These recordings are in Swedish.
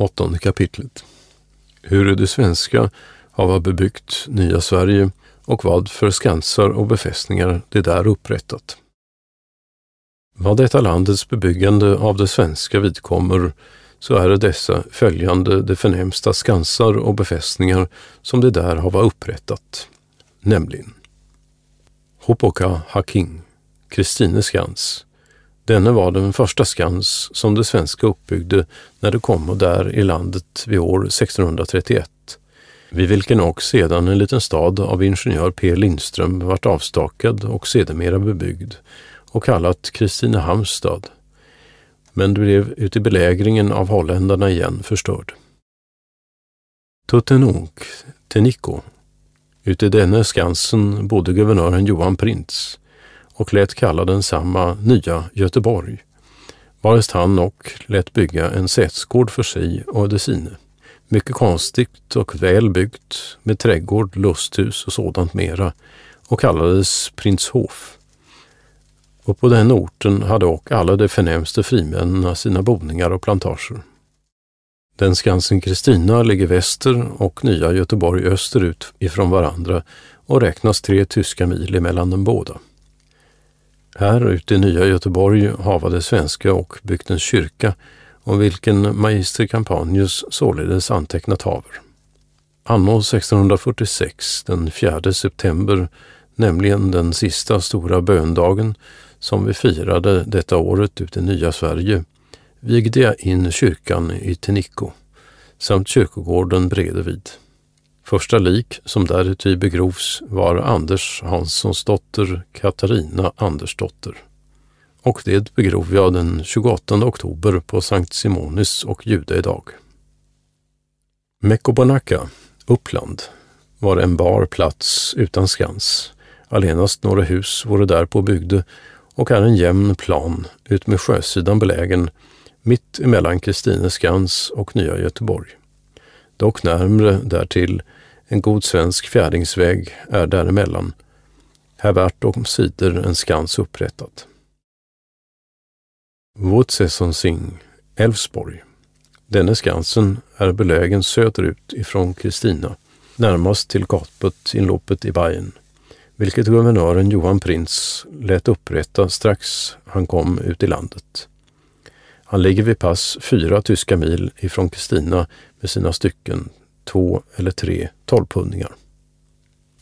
Åttonde kapitlet. Hur det svenska hava bebyggt nya Sverige och vad för skansar och befästningar det där upprättat. Vad detta landets bebyggande av det svenska vidkommer, så är det dessa följande de förnämsta skansar och befästningar som det där hava upprättat, nämligen Hopoka Haking, Kristine skans. Denne var den första skans som det svenska uppbyggde när det kom där i landet vid år 1631 vid vilken också sedan en liten stad av ingenjör P. Lindström vart avstakad och sedermera bebyggd och kallat Kristinehamnstad. Men blev uti belägringen av holländarna igen förstörd. Tuttenunk, Teniko. Uti denne skansen bodde guvernören Johan Printz och lät kalla densamma Nya Göteborg, varest han och lät bygga en sätsgård för sig och de sine. Mycket konstigt och väl byggt med trädgård, lusthus och sådant mera och kallades Prinshof. Och på den orten hade och alla de förnämste frimännen sina boningar och plantager. Den Skansen Kristina ligger väster och Nya Göteborg österut ifrån varandra och räknas tre tyska mil emellan dem båda. Här ute i Nya Göteborg havade svenska och byggt en kyrka om vilken magister Campanius således antecknat haver. Anno 1646, den 4 september, nämligen den sista stora böndagen som vi firade detta året ute i nya Sverige, vigde jag in kyrkan i Tenico samt kyrkogården bredvid. Första lik som däruti begrovs var Anders Hanssons dotter Katarina Andersdotter och det begrov jag den 28 oktober på Sankt Simonis och judedag. Mekobonaka, Uppland, var en bar plats utan skans. Allenast några hus vore där på byggde och är en jämn plan ut med sjösidan belägen mitt emellan Kristineskans och Nya Göteborg. Dock närmre därtill en god svensk fjärdingsväg är däremellan. Här vart omsider en skans upprättat. Wutsesonsing, Älvsborg. Denne Skansen är belägen söderut ifrån Kristina, närmast till gatput inloppet i Bayern, vilket guvernören Johan Prins lät upprätta strax han kom ut i landet. Han ligger vid pass fyra tyska mil ifrån Kristina med sina stycken, två eller tre tolvpundningar.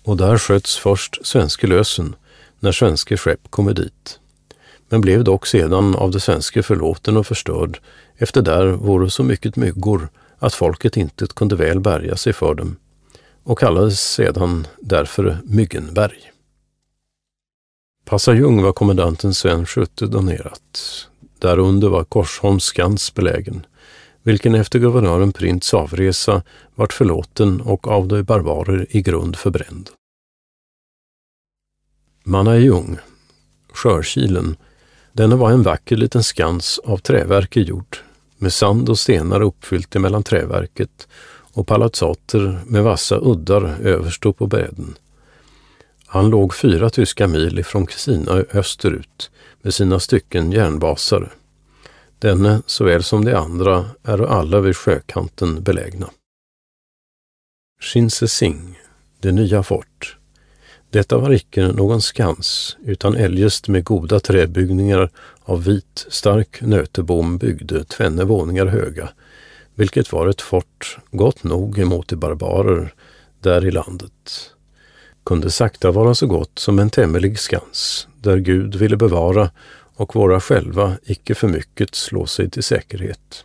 Och där sköts först svenske lösen när svenske skepp kommer dit men blev dock sedan av det svenska förlåten och förstörd, efter där vore så mycket myggor att folket inte kunde väl bärga sig för dem och kallades sedan därför Myggenberg. Passajung var kommendanten Sven Skytte donerat. Därunder var Korsholms skans belägen, vilken efter guvernören Prints avresa vart förlåten och av de barbarer i grund förbränd. Manajung, Skörkilen, denna var en vacker liten skans av träverk i jord, med sand och stenar uppfyllt emellan träverket och palatsater med vassa uddar överst på bräden. Han låg fyra tyska mil ifrån Kristina österut med sina stycken järnbasar. Denne såväl som de andra är alla vid sjökanten belägna. Shinsesing, det nya fort, detta var icke någon skans, utan eljest med goda träbyggningar av vit, stark nötebom byggde tvenne våningar höga, vilket var ett fort gott nog emot de barbarer där i landet. Kunde sakta vara så gott som en tämlig skans, där Gud ville bevara och våra själva icke för mycket slå sig till säkerhet,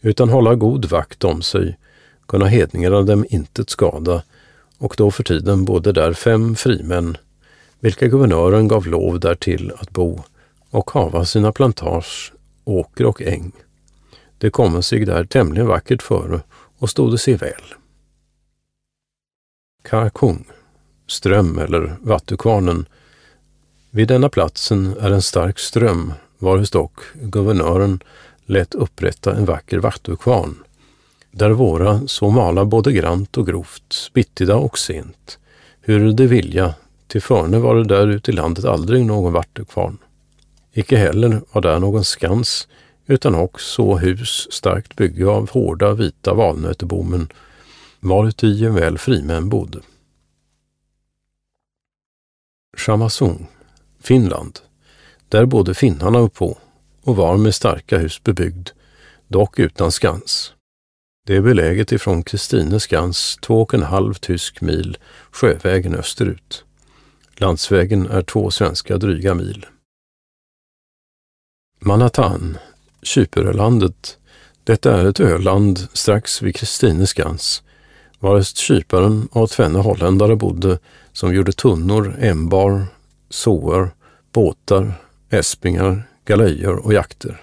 utan hålla god vakt om sig, kunna hedningarna dem intet skada, och då för tiden bodde där fem frimän, vilka guvernören gav lov därtill att bo och hava sina plantage, åker och äng. Det komme sig där tämligen vackert före och stod sig väl. Karkung, ström eller vattukvarnen. Vid denna platsen är en stark ström, varhus dock guvernören lät upprätta en vacker vattukvarn där våra så mala både grant och grovt, bittida och sent, hur de vilja, till förne var det där ute i landet aldrig någon vattukvarn. Icke heller var där någon skans, utan också hus starkt bygge av hårda vita valnötebommen, varuti en väl frimän bodde. Chamasung, Finland. Där bodde finnarna uppå och var med starka hus bebyggd, dock utan skans. Det är beläget ifrån Kristine skans två och en halv tysk mil sjövägen österut. Landsvägen är två svenska dryga mil. Manhattan, Kyperölandet. Detta är ett öland strax vid Kristine skans, varest kyparen och tvenne holländare bodde som gjorde tunnor, ämbar, soar, båtar, äspingar, galejor och jakter.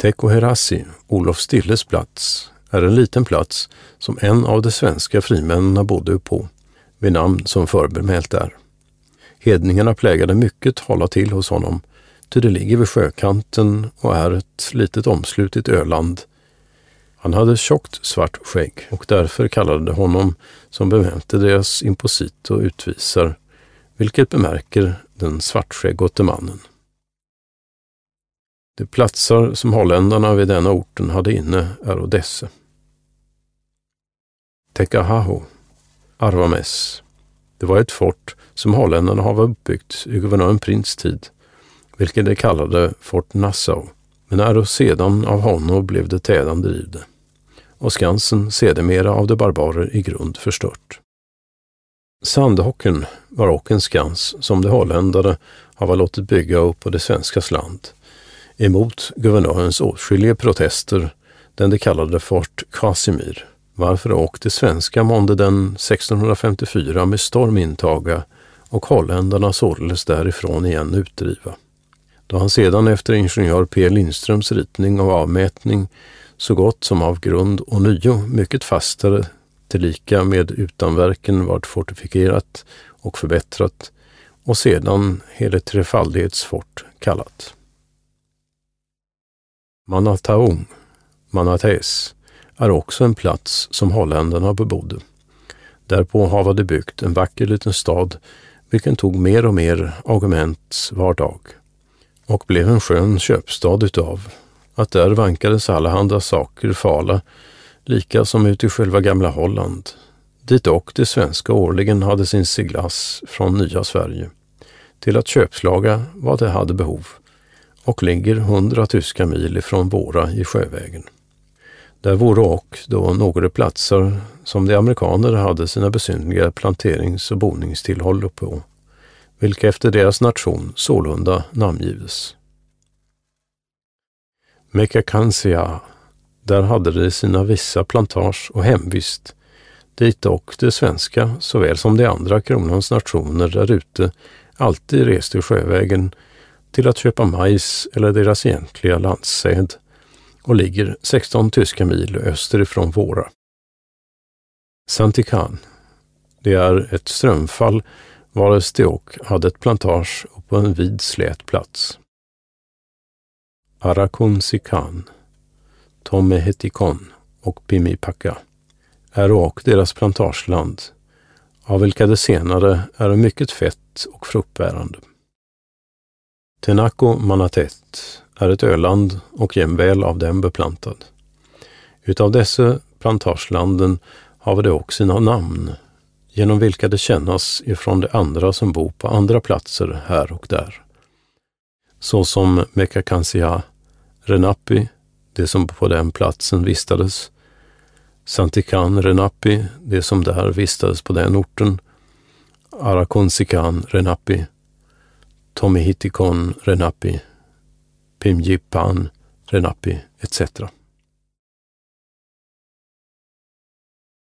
Tekoherassi, Olof Stilles plats, är en liten plats som en av de svenska frimännen bodde på, vid namn som förbemält är. Hedningarna plägade mycket hålla till hos honom, ty det ligger vid sjökanten och är ett litet omslutet öland. Han hade tjockt svart skägg och därför kallade de honom som bemälte deras imposit och utvisar, vilket bemärker den svartskäggåte mannen. De platser som holländarna vid denna orten hade inne är Odesse. Tekahaho, Arvames. Det var ett fort som holländarna hade uppbyggt i guvernören Prins tid, vilket de kallade Fort Nassau, men är sedan av honom blev det tädan drivde, och Skansen sedermera av de barbarer i grund förstört. Sandhocken var och en skans som de holländare hava låtit bygga upp på det svenska land emot guvernörens åtskilliga protester, den de kallade Fort Casimir, varför och de svenska månde den 1654 med storm intaga och holländarna således därifrån igen utdriva. Då han sedan efter ingenjör P. Lindströms ritning och avmätning så gott som av grund och nio mycket fastare tillika med utanverken vart fortifikerat och förbättrat och sedan hela trefaldighetsfort kallat. Manataung, Manates, är också en plats som holländarna bebodde. Därpå havade byggt en vacker liten stad, vilken tog mer och mer argument var dag och blev en skön köpstad utav att där vankades allehanda saker fala, lika som ut i själva gamla Holland, dit och det svenska årligen hade sin seglass från nya Sverige, till att köpslaga vad det hade behov. Och ligger hundra tyska mil ifrån våra i sjövägen. Där vore och då några platser som de amerikaner hade sina besynliga planterings och boningstillhåll på, vilka efter deras nation sålunda namngives. Mekakansia, där hade de sina vissa plantage och hemvist, dit och de svenska såväl som de andra kronans nationer därute alltid reste sjövägen till att köpa majs eller deras egentliga landsäd och ligger 16 tyska mil österifrån våra. Santikan. Det är ett strömfall varav Steok hade ett plantage på en vid slät plats. Arakun Tomme Tomehetikon och Pimipaka är och deras plantageland, av vilka det senare är mycket fett och fruktbärande. Tenaco Manatet är ett öland och jämväl av dem beplantad. Utav dessa plantagelanden har det också sina namn, genom vilka det kännas ifrån de andra som bor på andra platser här och där. Såsom Mekakansia, Renapi, det som på den platsen vistades, Santikan Renapi, det som där vistades på den orten, Arakonsikan Renapi, Tomihitikon Renapi, Pimjipan Renapi etc.